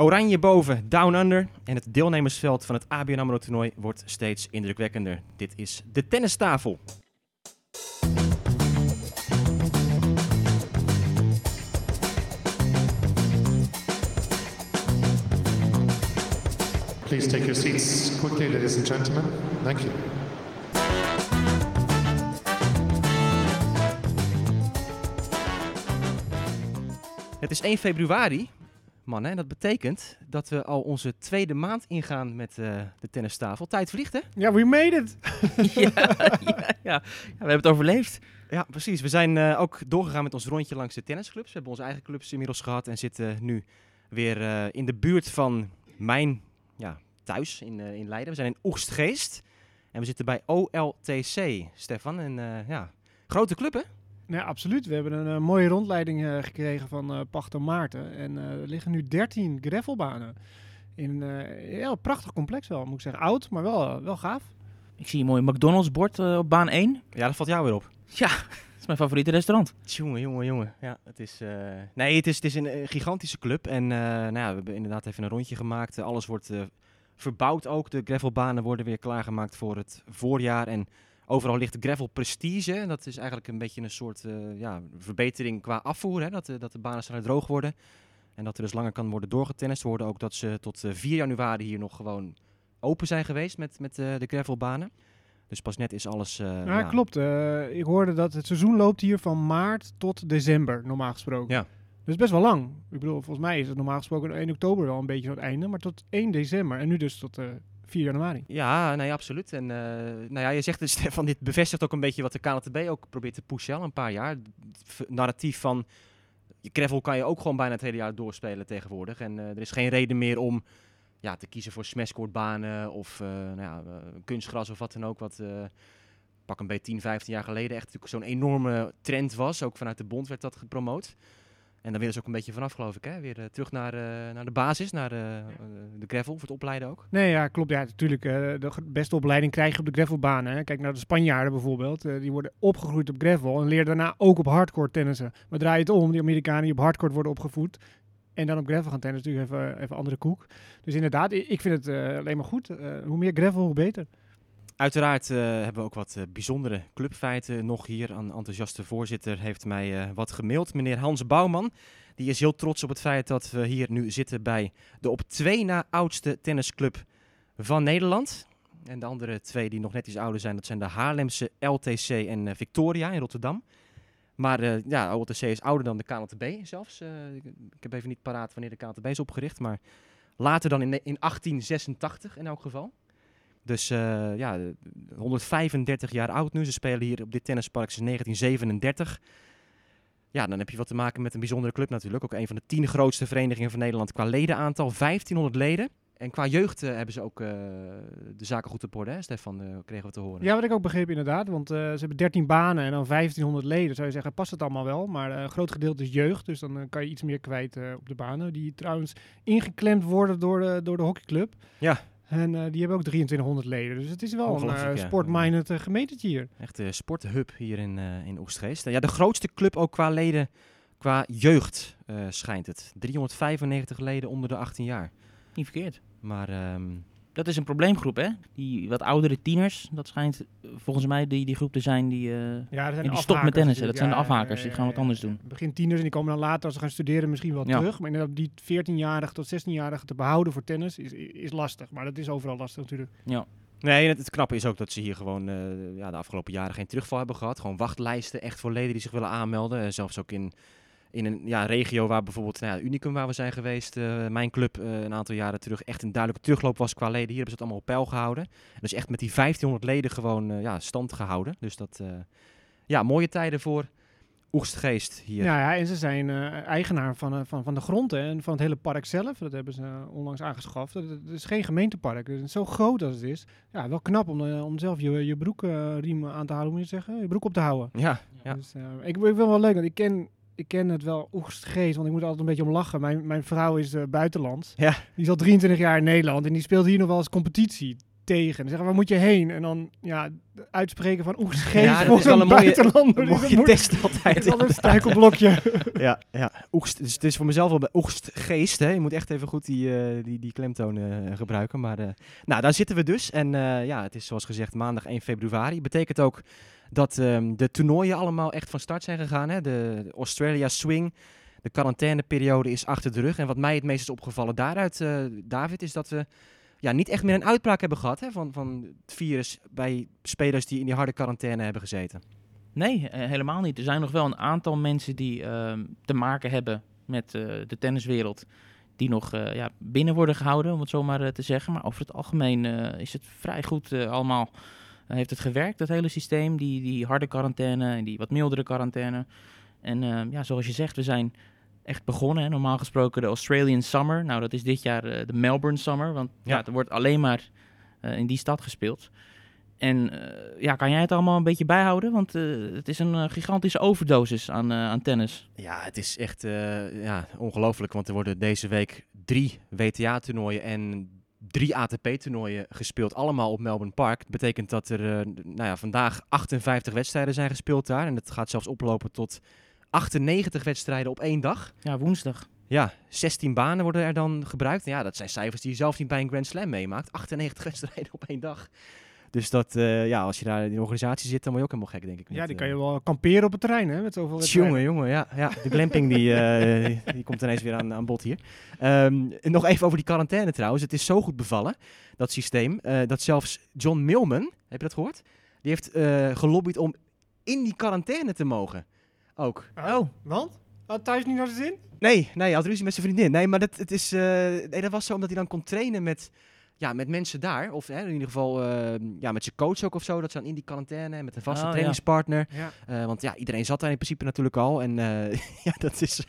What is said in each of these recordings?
Oranje boven, down under. En het deelnemersveld van het ABN AMRO toernooi wordt steeds indrukwekkender. Dit is de tennistafel. Please take your seats quickly, ladies and gentlemen. Thank you. Het is 1 februari, en dat betekent dat we al onze tweede maand ingaan met eh, de tennistafel. Tijd vliegt, hè? Ja, we made it. ja, ja, ja. we hebben het overleefd. Ja, precies. We zijn eh, ook doorgegaan met ons rondje langs de tennisclubs. We hebben onze eigen clubs inmiddels gehad en zitten nu weer eh, in de buurt van mijn ja, thuis in, in Leiden. We zijn in Oegstgeest en we zitten bij OLTC, Stefan. En ja, grote club, hè? Ja, absoluut. We hebben een mooie rondleiding uh, gekregen van uh, Pachter Maarten. En uh, er liggen nu 13 gravelbanen. In een ja, prachtig complex wel, moet ik zeggen. Oud, maar wel, wel gaaf. Ik zie een mooi McDonald's bord op baan 1. Ja, dat valt jou weer op. Ja, dat is mijn favoriete restaurant. Jongen, jongen, jongen. Ja, het is, nee, het is, het is een gigantische club. En nou ja, we hebben inderdaad even een rondje gemaakt. alles wordt verbouwd ook. De gravelbanen worden weer klaargemaakt voor het voorjaar. En Overal ligt gravel prestige. Dat is eigenlijk een beetje een soort uh, ja, verbetering qua afvoer. Hè? Dat, uh, dat de banen sneller droog worden. En dat er dus langer kan worden doorgetennist. We hoorden ook dat ze tot 4 eh, januari hier nog gewoon open zijn geweest met, met de gravelbanen. Dus pas net is alles... ja, ja, klopt. ik hoorde dat het seizoen loopt hier van maart tot december, normaal gesproken. Ja. Dus best wel lang. Ik bedoel, volgens mij is het normaal gesproken 1 oktober wel een beetje het einde. Maar tot 1 december. En nu dus tot 4 januari. Ja, nee, absoluut. En uh, nou ja, je zegt dus, Stefan, dit bevestigt ook een beetje wat de KNTB ook probeert te pushen al een paar jaar. Het narratief van, je gravel kan je ook gewoon bijna het hele jaar doorspelen tegenwoordig. En uh, er is geen reden meer om ja, te kiezen voor smashcourtbanen of uh, nou ja, kunstgras of wat dan ook. Wat pak een beetje 10, 15 jaar geleden echt zo'n enorme trend was. Ook vanuit de bond werd dat gepromoot. En daar willen ze ook een beetje vanaf, geloof ik. Hè? Weer uh, terug naar, uh, naar de basis, naar uh, de gravel, voor het opleiden ook. Nee, ja, klopt. Ja, natuurlijk. de beste opleiding krijg je op de gravelbanen. Hè. Kijk naar de Spanjaarden bijvoorbeeld. die worden opgegroeid op gravel en leren daarna ook op hardcore tennissen. Maar draai het om, die Amerikanen die op hardcore worden opgevoed. En dan op gravel gaan tennissen, natuurlijk even, even andere koek. Dus inderdaad, ik vind het alleen maar goed. hoe meer gravel, hoe beter. Uiteraard uh, hebben we ook wat uh, bijzondere clubfeiten nog hier. Een enthousiaste voorzitter heeft mij uh, wat gemaild, meneer Hans Bouwman. Die is heel trots op het feit dat we hier nu zitten bij de op twee na oudste tennisclub van Nederland. En de andere twee die nog net iets ouder zijn, dat zijn de Haarlemse LTC en Victoria in Rotterdam. Maar ja, LTC is ouder dan de KNTB zelfs. ik heb even niet paraat wanneer de KNTB is opgericht, maar later dan in, in 1886 in elk geval. Dus uh, ja, 135 jaar oud nu. Ze spelen hier op dit tennispark sinds 1937. Ja, dan heb je wat te maken met een bijzondere club natuurlijk. Ook een van de tien grootste verenigingen van Nederland qua ledenaantal. 1500 leden. En qua jeugd uh, hebben ze ook uh, de zaken goed op orde, hè, Stefan, uh, kregen we te horen. Ja, wat ik ook begreep inderdaad. Want ze hebben 13 banen en dan 1500 leden. Zou je zeggen, past het allemaal wel. Maar een groot gedeelte is jeugd. Dus dan kan je iets meer kwijt op de banen. Die trouwens ingeklemd worden door de, door de hockeyclub. Ja. En uh, die hebben ook 2300 leden. Dus het is wel een uh, sportminded uh, gemeentetje hier. Echt een sporthub hier in, in Oostgeest. ja, de grootste club ook qua leden, qua jeugd schijnt het. 395 leden onder de 18 jaar. Niet verkeerd. Maar um, dat is een probleemgroep, hè? Die wat oudere tieners, dat schijnt volgens mij die, die groep te zijn die, uh, ja, zijn die stopt met tennissen. Dat zijn de afhakers, die gaan wat anders doen. Begin tieners en die komen dan later als ze gaan studeren misschien wel terug. Maar inderdaad, die 14-jarige tot 16-jarige te behouden voor tennis is, is lastig. Maar dat is overal lastig natuurlijk. Ja. Nee, het, het knappe is ook dat ze hier gewoon uh, ja, de afgelopen jaren geen terugval hebben gehad. Gewoon wachtlijsten echt voor leden die zich willen aanmelden. Uh, zelfs ook in in een ja, regio waar bijvoorbeeld nou ja, Unicum waar we zijn geweest, uh, mijn club uh, een aantal jaren terug, echt een duidelijke terugloop was qua leden. Hier hebben ze het allemaal op peil gehouden. Dus echt met die 1500 leden gewoon uh, ja, stand gehouden. Dus dat, ja, mooie tijden voor Oegstgeest hier. Ja, ja en ze zijn eigenaar van, van, van de grond en van het hele park zelf. Dat hebben ze onlangs aangeschaft. Het is geen gemeentepark. Het is zo groot als het is. Ja, wel knap om, om zelf je, je broekriem aan te houden, moet je zeggen. Je broek op te houden. Ja, ja. Dus, ik, ik vind wel leuk, want ik ken ik ken het wel Oegstgeest, want ik moet altijd een beetje om lachen. Mijn, mijn vrouw is uh, buitenland. Ja. Die is al 23 jaar in Nederland en die speelt hier nog wel eens competitie tegen. En zeggen, waar moet je heen? En dan ja, uitspreken van oeh, geest ja, voor is een een mooie, buitenlander. een mooie test altijd. is al een struikelblokje. ja, ja. Oegst, dus het is voor mezelf wel oegstgeest. Hè? Je moet echt even goed die, uh, die, die klemtoon uh, gebruiken. Maar uh, nou, daar zitten we dus. En ja, het is zoals gezegd maandag 1 februari. Betekent ook dat um, de toernooien allemaal echt van start zijn gegaan. Hè? De, de Australia Swing. De quarantaineperiode is achter de rug. En wat mij het meest is opgevallen daaruit, David, is dat we ja, niet echt meer een uitbraak hebben gehad hè, van, van het virus bij spelers die in die harde quarantaine hebben gezeten. Nee, helemaal niet. Er zijn nog wel een aantal mensen die uh, te maken hebben met uh, de tenniswereld. Die nog uh, ja, binnen worden gehouden, om het zo maar te zeggen. Maar over het algemeen is het vrij goed allemaal. heeft het gewerkt, dat hele systeem. Die, die harde quarantaine en die wat mildere quarantaine. En ja, zoals je zegt, we zijn echt begonnen. Hè? Normaal gesproken de Australian Summer. Nou, dat is dit jaar uh, de Melbourne Summer. Want ja. ja er wordt alleen maar uh, in die stad gespeeld. En uh, ja, kan jij het allemaal een beetje bijhouden? Want het is een gigantische overdosis aan, aan tennis. Ja, het is echt ja, ongelooflijk. Want er worden deze week drie WTA-toernooien en drie ATP-toernooien gespeeld. Allemaal op Melbourne Park. Dat betekent dat er nou ja, vandaag 58 wedstrijden zijn gespeeld daar. En het gaat zelfs oplopen tot 98 wedstrijden op één dag. Ja, woensdag. Ja, 16 banen worden er dan gebruikt. Ja, dat zijn cijfers die je zelf niet bij een Grand Slam meemaakt. 98 wedstrijden op één dag. Dus dat, uh, ja, als je daar in de organisatie zit, dan word je ook helemaal gek, denk ik. Ja, die kan je wel kamperen op het terrein, hè, met zoveel Jongen, jongen, ja. ja. De glamping, die, uh, die komt ineens weer aan, aan bod hier. Um, nog even over die quarantaine trouwens. Het is zo goed bevallen, dat systeem, uh, dat zelfs John Milman, heb je dat gehoord? Die heeft gelobbyd om in die quarantaine te mogen ook. Oh, want? Had thuis niet naar de zin? Nee, nee, hij had ruzie met zijn vriendin. Nee, maar dat, het is, uh, nee, dat was zo omdat hij dan kon trainen met, ja, met mensen daar. Of hè, in ieder geval uh, ja, met zijn coach ook of zo. Dat ze dan in die quarantaine met een vaste oh, trainingspartner. Ja. Uh, want ja, iedereen zat daar in principe natuurlijk al. En ja, dat is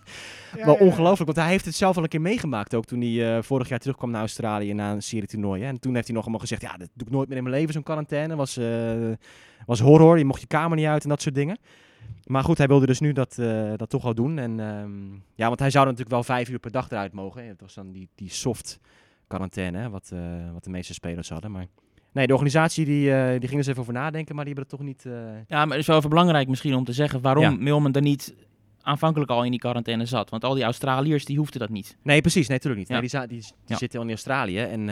ja, wel ongelooflijk. Want hij heeft het zelf al een keer meegemaakt. Ook toen hij vorig jaar terugkwam naar Australië na een serie toernooi. En toen heeft hij nog allemaal gezegd, ja, dat doe ik nooit meer in mijn leven, zo'n quarantaine. Was, was horror, je mocht je kamer niet uit en dat soort dingen. Maar goed, hij wilde dus nu dat, uh, dat toch al doen. En, um, ja, want hij zou natuurlijk wel vijf uur per dag eruit mogen. Het was dan die, die soft quarantaine, wat, uh, wat de meeste spelers hadden. Maar nee, de organisatie die, uh, die ging er eens even over nadenken, maar die hebben het toch niet... Ja, maar het is wel even belangrijk misschien om te zeggen waarom ja. Milman er niet aanvankelijk al in die quarantaine zat. Want al die Australiërs, die hoefden dat niet. Nee, precies. Nee, natuurlijk niet. Ja. Nee, die, die, die zitten al in Australië en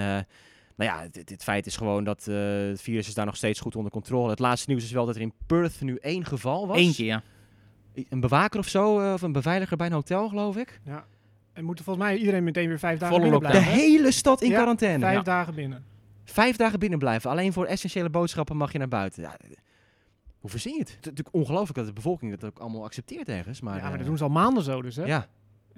nou ja, het, feit is gewoon dat uh, het virus is daar nog steeds goed onder controle. Het laatste nieuws is wel dat er in Perth nu één geval was. Eentje, ja. Een bewaker of zo, uh, of een beveiliger bij een hotel, geloof ik. Ja. En moeten volgens mij iedereen meteen weer vijf dagen binnen blijven. De hele stad in ja, quarantaine. Vijf ja. dagen binnen. Vijf dagen binnen blijven. Alleen voor essentiële boodschappen mag je naar buiten. Ja, hoe verzin je het? Het is natuurlijk ongelooflijk dat de bevolking dat ook allemaal accepteert ergens. Maar, ja, maar dat doen ze al maanden zo dus, hè? Ja.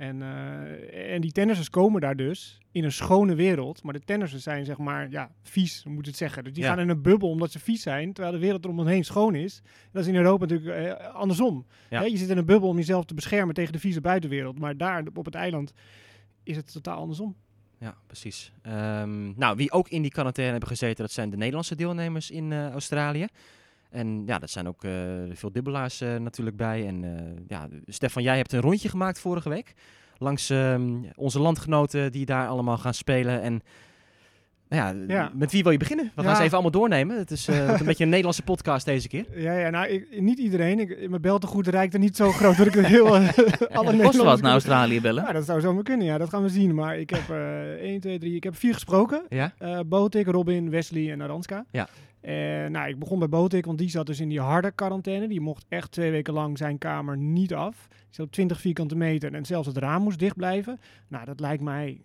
En, uh, en die tennissers komen daar dus in een schone wereld. Maar de tennissers zijn zeg maar, ja, vies, moet het zeggen. Dus die gaan in een bubbel omdat ze vies zijn, terwijl de wereld er om hen heen schoon is. Dat is in Europa natuurlijk uh, andersom. Ja. je zit in een bubbel om jezelf te beschermen tegen de vieze buitenwereld. Maar daar op het eiland is het totaal andersom. Ja, precies. Um, nou, wie ook in die quarantaine hebben gezeten, dat zijn de Nederlandse deelnemers in uh, Australië. En ja, dat zijn ook uh, veel dubbelaars uh, natuurlijk bij. En uh, ja, Stefan, jij hebt een rondje gemaakt vorige week. Langs ehm, onze landgenoten die daar allemaal gaan spelen. En nou ja, ja, met wie wil je beginnen? We gaan ze even allemaal doornemen. Het is een beetje een Nederlandse podcast deze keer. Ja, ja nou, ik, niet iedereen. Ik, mijn beltegoed reikt er niet zo groot dat ik het heel... alle ja, kost wat naar Australië bellen? Ja, dat zou zomaar kunnen. Ja, dat gaan we zien. Maar ik heb 1, 2, 3... Ik heb vier gesproken. Ja? Botik, Robin, Wesley en Aranska. Ja. Uh, nou, ik begon bij Botik, want die zat dus in die harde quarantaine. Die mocht echt twee weken lang zijn kamer niet af. Die zat op 20 vierkante meter en zelfs het raam moest dicht blijven. Nou, dat lijkt mij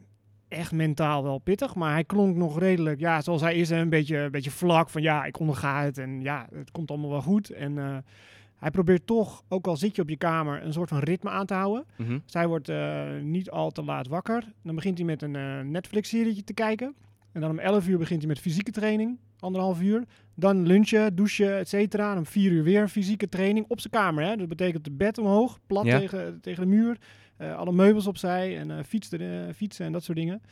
echt mentaal wel pittig. Maar hij klonk nog redelijk, ja, zoals hij is, een beetje, een beetje vlak. Van ja, ik onderga het en ja, het komt allemaal wel goed. En uh, hij probeert toch, ook al zit je op je kamer, een soort van ritme aan te houden. Mm -hmm. Zij wordt uh, niet al te laat wakker. Dan begint hij met een Netflix-serietje te kijken. En dan om 11 uur begint hij met fysieke training, anderhalf uur. Dan lunchen, douchen, et cetera. En om 4 uur weer fysieke training op zijn kamer. Hè. Dat betekent de bed omhoog, plat tegen, tegen de muur. Uh, alle meubels opzij en uh, fietsen, uh, fietsen en dat soort dingen.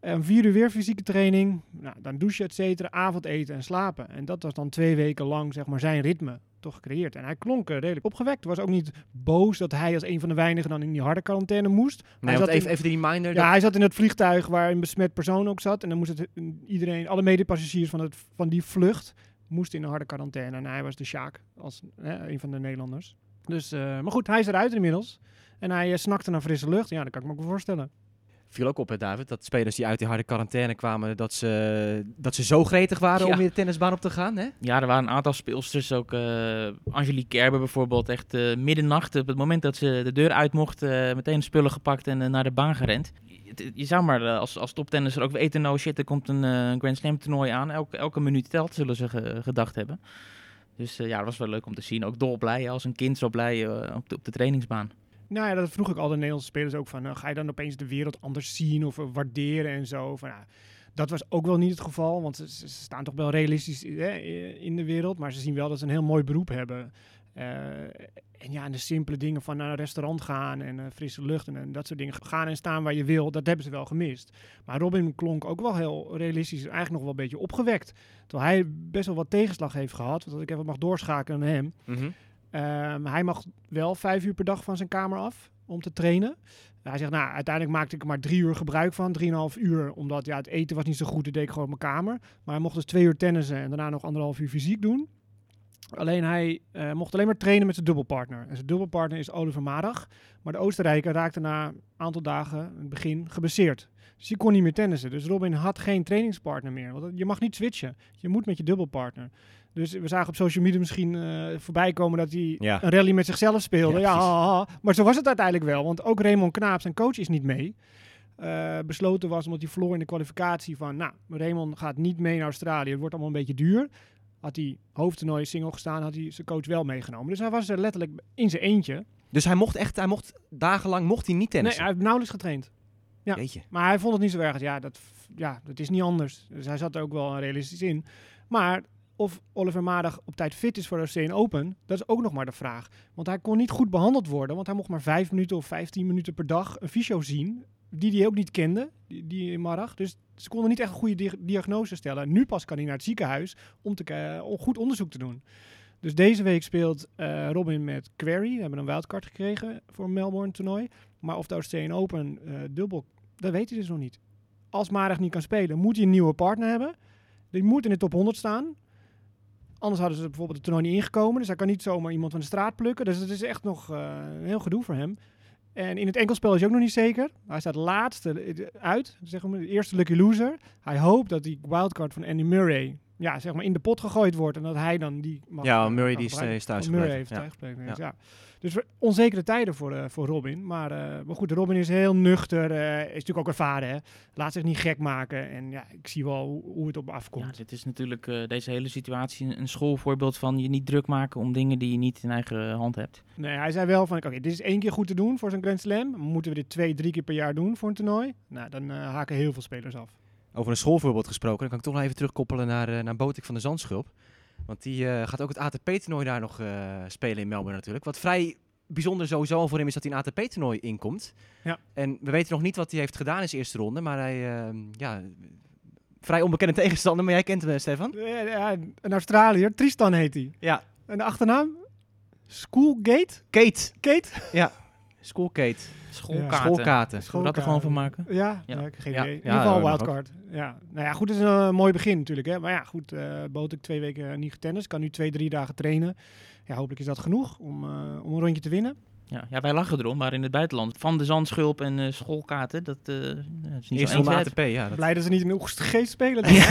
Eh, Om vier uur weer fysieke training. Nou, dan douchen, et cetera. Avondeten en slapen. En dat was dan twee weken lang zeg maar, zijn ritme toch gecreëerd. En hij klonk eh, redelijk opgewekt. Was ook niet boos dat hij als een van de weinigen dan in die harde quarantaine moest. Nee, hij zat even, in, even die reminder. ja, hij zat in het vliegtuig waar een besmet persoon ook zat. En dan moest het iedereen, alle medepassagiers van, het, van die vlucht, moesten in een harde quarantaine. En hij was de Sjaak, als hè, een van de Nederlanders. Dus, eh, maar goed, hij is eruit inmiddels. En hij eh, snakte naar frisse lucht. Ja, dat kan ik me ook voorstellen. Viel ook op, hè, David, dat spelers die uit die harde quarantaine kwamen, dat ze, dat ze zo gretig waren Ja. om weer de tennisbaan op te gaan. Hè? Ja, er waren een aantal speelsters, ook eh Angelique Kerber bijvoorbeeld, echt eh, middernacht, op het moment dat ze de deur uit mocht, eh, meteen spullen gepakt en naar de baan gerend. Je, je zou maar als, als toptennisser ook weten, nou shit, er komt een Grand Slam toernooi aan. Elke, elke minuut telt, zullen ze ge- gedacht hebben. Dus ja, dat was wel leuk om te zien. Ook dolblij, als een kind zo blij op, de, op de trainingsbaan. Nou ja, dat vroeg ik al de Nederlandse spelers ook van. eh, ga je dan opeens de wereld anders zien of eh, waarderen en zo? Van, ja, dat was ook wel niet het geval, want ze, staan toch wel realistisch hè, in de wereld. Maar ze zien wel dat ze een heel mooi beroep hebben. Eh, en ja, de simpele dingen van naar een restaurant gaan en eh, frisse lucht en, dat soort dingen. Gaan en staan waar je wil, dat hebben ze wel gemist. Maar Robin klonk ook wel heel realistisch, eigenlijk nog wel een beetje opgewekt. Terwijl hij best wel wat tegenslag heeft gehad. Als ik even mag doorschakelen naar hem. Ehm, hij mag wel vijf uur per dag van zijn kamer af om te trainen. Hij zegt, nou, uiteindelijk maakte ik er maar drie uur gebruik van. Drieënhalf uur, omdat ja, het eten was niet zo goed. Dat deed ik gewoon mijn kamer. Maar hij mocht dus twee uur tennissen en daarna nog anderhalf uur fysiek doen. Alleen hij eh, mocht alleen maar trainen met zijn dubbelpartner. En zijn dubbelpartner is Oliver Madag. Maar de Oostenrijker raakte na een aantal dagen, in het begin, geblesseerd. Dus die kon niet meer tennissen. Dus Robin had geen trainingspartner meer. Want je mag niet switchen. Je moet met je dubbelpartner. Dus we zagen op social media misschien eh, voorbij komen dat hij Ja. een rally met zichzelf speelde. Ja, maar zo was het uiteindelijk wel. Want ook Raymond Knaap, zijn coach, is niet mee. Eh, besloten was omdat hij verloor in de kwalificatie van... Nou, Raymond gaat niet mee naar Australië. Het wordt allemaal een beetje duur. Had hij hoofdtoernooi single gestaan, had hij zijn coach wel meegenomen. Dus hij was er letterlijk in zijn eentje. Dus hij mocht echt, hij mocht dagenlang mocht hij niet Nee, tennissen. hij heeft nauwelijks getraind. ja. Maar hij vond het niet zo erg. Ja dat, ja, dat is niet anders. Dus hij zat er ook wel realistisch in. Maar of Oliver Madag op tijd fit is voor de Australian Open, dat is ook nog maar de vraag. Want hij kon niet goed behandeld worden, want hij mocht maar vijf minuten of 15 minuten per dag een fysio zien, die hij ook niet kende, die, die Madag. Dus ze konden niet echt een goede di- diagnose stellen. Nu pas kan hij naar het ziekenhuis om, te, goed onderzoek te doen. Dus deze week speelt eh, Robin met Query. We hebben een wildcard gekregen voor een Melbourne toernooi. Maar of de Australian Open eh, dubbel, dat weet hij dus nog niet. Als Marag niet kan spelen, moet hij een nieuwe partner hebben. Die moet in de top 100 staan. Anders hadden ze bijvoorbeeld het toernooi niet ingekomen. Dus hij kan niet zomaar iemand van de straat plukken. Dus het is echt nog eh, een heel gedoe voor hem. En in het enkelspel is hij ook nog niet zeker. Hij staat laatste eh, uit. Zeg maar, de eerste lucky loser. Hij hoopt dat die wildcard van Andy Murray ja, zeg maar in de pot gegooid wordt. En dat hij dan die mag Ja, eh, Murray die is, is thuis Murray heeft Ja. thuis. Ja. Dus, ja. Dus onzekere tijden voor, eh, voor Robin. Maar, eh, maar goed, Robin is heel nuchter. eh, is natuurlijk ook ervaren. Hè. Laat zich niet gek maken. En ja, ik zie wel hoe, hoe het op me Ja, afkomt. dit is natuurlijk eh, deze hele situatie een- schoolvoorbeeld van je niet druk maken om dingen die je niet in eigen hand hebt. Nee, hij zei wel van, oké, dit is één keer goed te doen voor zo'n Grand Slam. Moeten we dit twee, drie keer per jaar doen voor een toernooi? Nou, dan haken heel veel spelers af. Over een schoolvoorbeeld gesproken, dan kan ik toch nog even terugkoppelen naar, eh naar Botik van de Zandschulp. Want die eh, gaat ook het ATP-toernooi daar nog eh, spelen in Melbourne natuurlijk. Wat vrij bijzonder sowieso al voor hem is dat hij een ATP-toernooi inkomt. Ja. En we weten nog niet wat hij heeft gedaan in zijn eerste ronde, maar hij, eh, ja, vrij onbekende tegenstander, maar jij kent hem, eh, Stefan? Ja, een Australiër, Tristan heet hij. Ja. En de achternaam? Schoolgate? Kate. Kate? Schoolkate. Schoolkaarten. Schoolkaarten. Dat er gewoon van maken? Ja, Ja. ja. ik geen Ja, idee. In ja, ieder geval dat wildcard. Ja. Nou ja, goed, het is een eh, mooi begin natuurlijk. Hè. Maar ja, goed, eh Boot ik twee weken niet getennist. Kan nu twee, drie dagen trainen. Ja, hopelijk is dat genoeg om, eh, om een rondje te winnen. Ja, ja, wij lachen erom, maar in het buitenland, van de zandschulp en eh, schoolkaarten, dat, eh, ja, dat is niet Eerste zo ronde eens ATP, ja. Dat, Blij dat ze niet in Oegstgeest spelen. ja,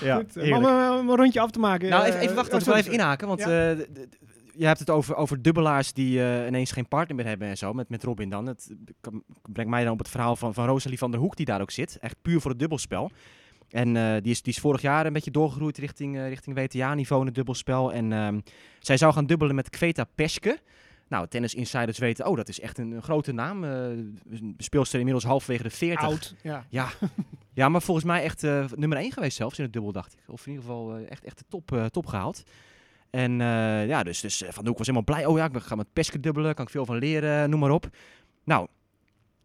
heerlijk. maar om, om een rondje af te maken. Nou, even, even wachten, want ik wil even inhaken. Want Ja. eh, je hebt het over, over dubbelaars die eh, ineens geen partner meer hebben en zo. Met, met Robin dan. Het brengt mij dan op het verhaal van, van Rosalie van der Hoek die daar ook zit. Echt puur voor het dubbelspel. En eh, die, is, die is vorig jaar een beetje doorgegroeid richting, eh, richting WTA-niveau in het dubbelspel. En ehm, zij zou gaan dubbelen met Kveta Peske. Nou, tennis insiders weten, oh, dat is echt een, een grote naam. eh speelster inmiddels halverwege de 40. Oud, ja. Ja, maar volgens mij echt nummer 1 geweest zelfs in het dubbel, dacht ik. Of in ieder geval echt, echt de top, top gehaald. En eh, ja, dus, dus eh, Van de Hoek was helemaal blij. Oh ja, ik ga met Peske dubbelen, kan ik veel van leren, noem maar op. Nou,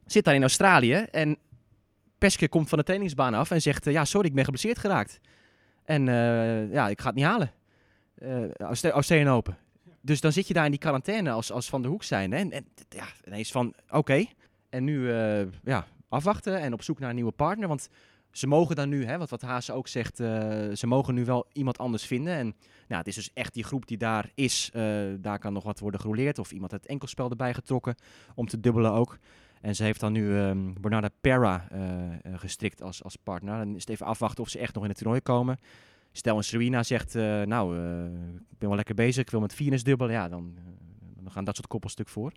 zit daar in Australië en Peske komt van de trainingsbaan af en zegt, eh, ja, sorry, ik ben geblesseerd geraakt. En ja, ik ga het niet halen. Uh, Australian Open. Dus dan zit je daar in die quarantaine als, als Van de Hoek zijn. En, en ja, ineens van, oké. En nu ja, afwachten en op zoek naar een nieuwe partner. Want ze mogen dan nu, hè, wat, wat ook zegt, ze mogen nu wel iemand anders vinden. En nou, het is dus echt die groep die daar is. daar kan nog wat worden gerouleerd of iemand het enkelspel erbij getrokken om te dubbelen ook. En ze heeft dan nu um, Bernarda Pera uh, gestrikt als, als partner. Dan is het even afwachten of ze echt nog in het toernooi komen. Stel een Serena zegt, nou, ik ben wel lekker bezig, ik wil met Venus dubbelen. Ja, dan, dan gaan dat soort koppelstuk voor.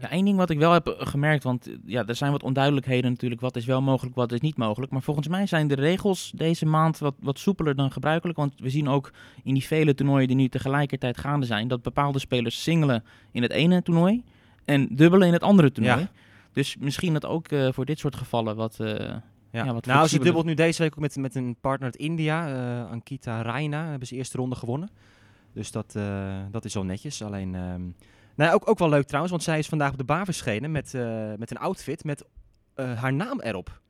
Ja, één ding wat ik wel heb gemerkt, want ja, er zijn wat onduidelijkheden natuurlijk. Wat is wel mogelijk, wat is niet mogelijk. Maar volgens mij zijn de regels deze maand wat, wat soepeler dan gebruikelijk. Want we zien ook in die vele toernooien die nu tegelijkertijd gaande zijn, dat bepaalde spelers singelen in het ene toernooi en dubbelen in het andere toernooi. Ja. Dus misschien dat ook uh, voor dit soort gevallen wat. Uh, ja. ja. wat nou, ze dubbelt nu deze week ook met, met een partner uit India, uh, Ankita Raina. Hebben ze eerste ronde gewonnen. Dus dat, dat is wel netjes. Alleen, um, nou, ook, ook wel leuk trouwens, want zij is vandaag op de baan verschenen met, met een outfit met haar naam erop.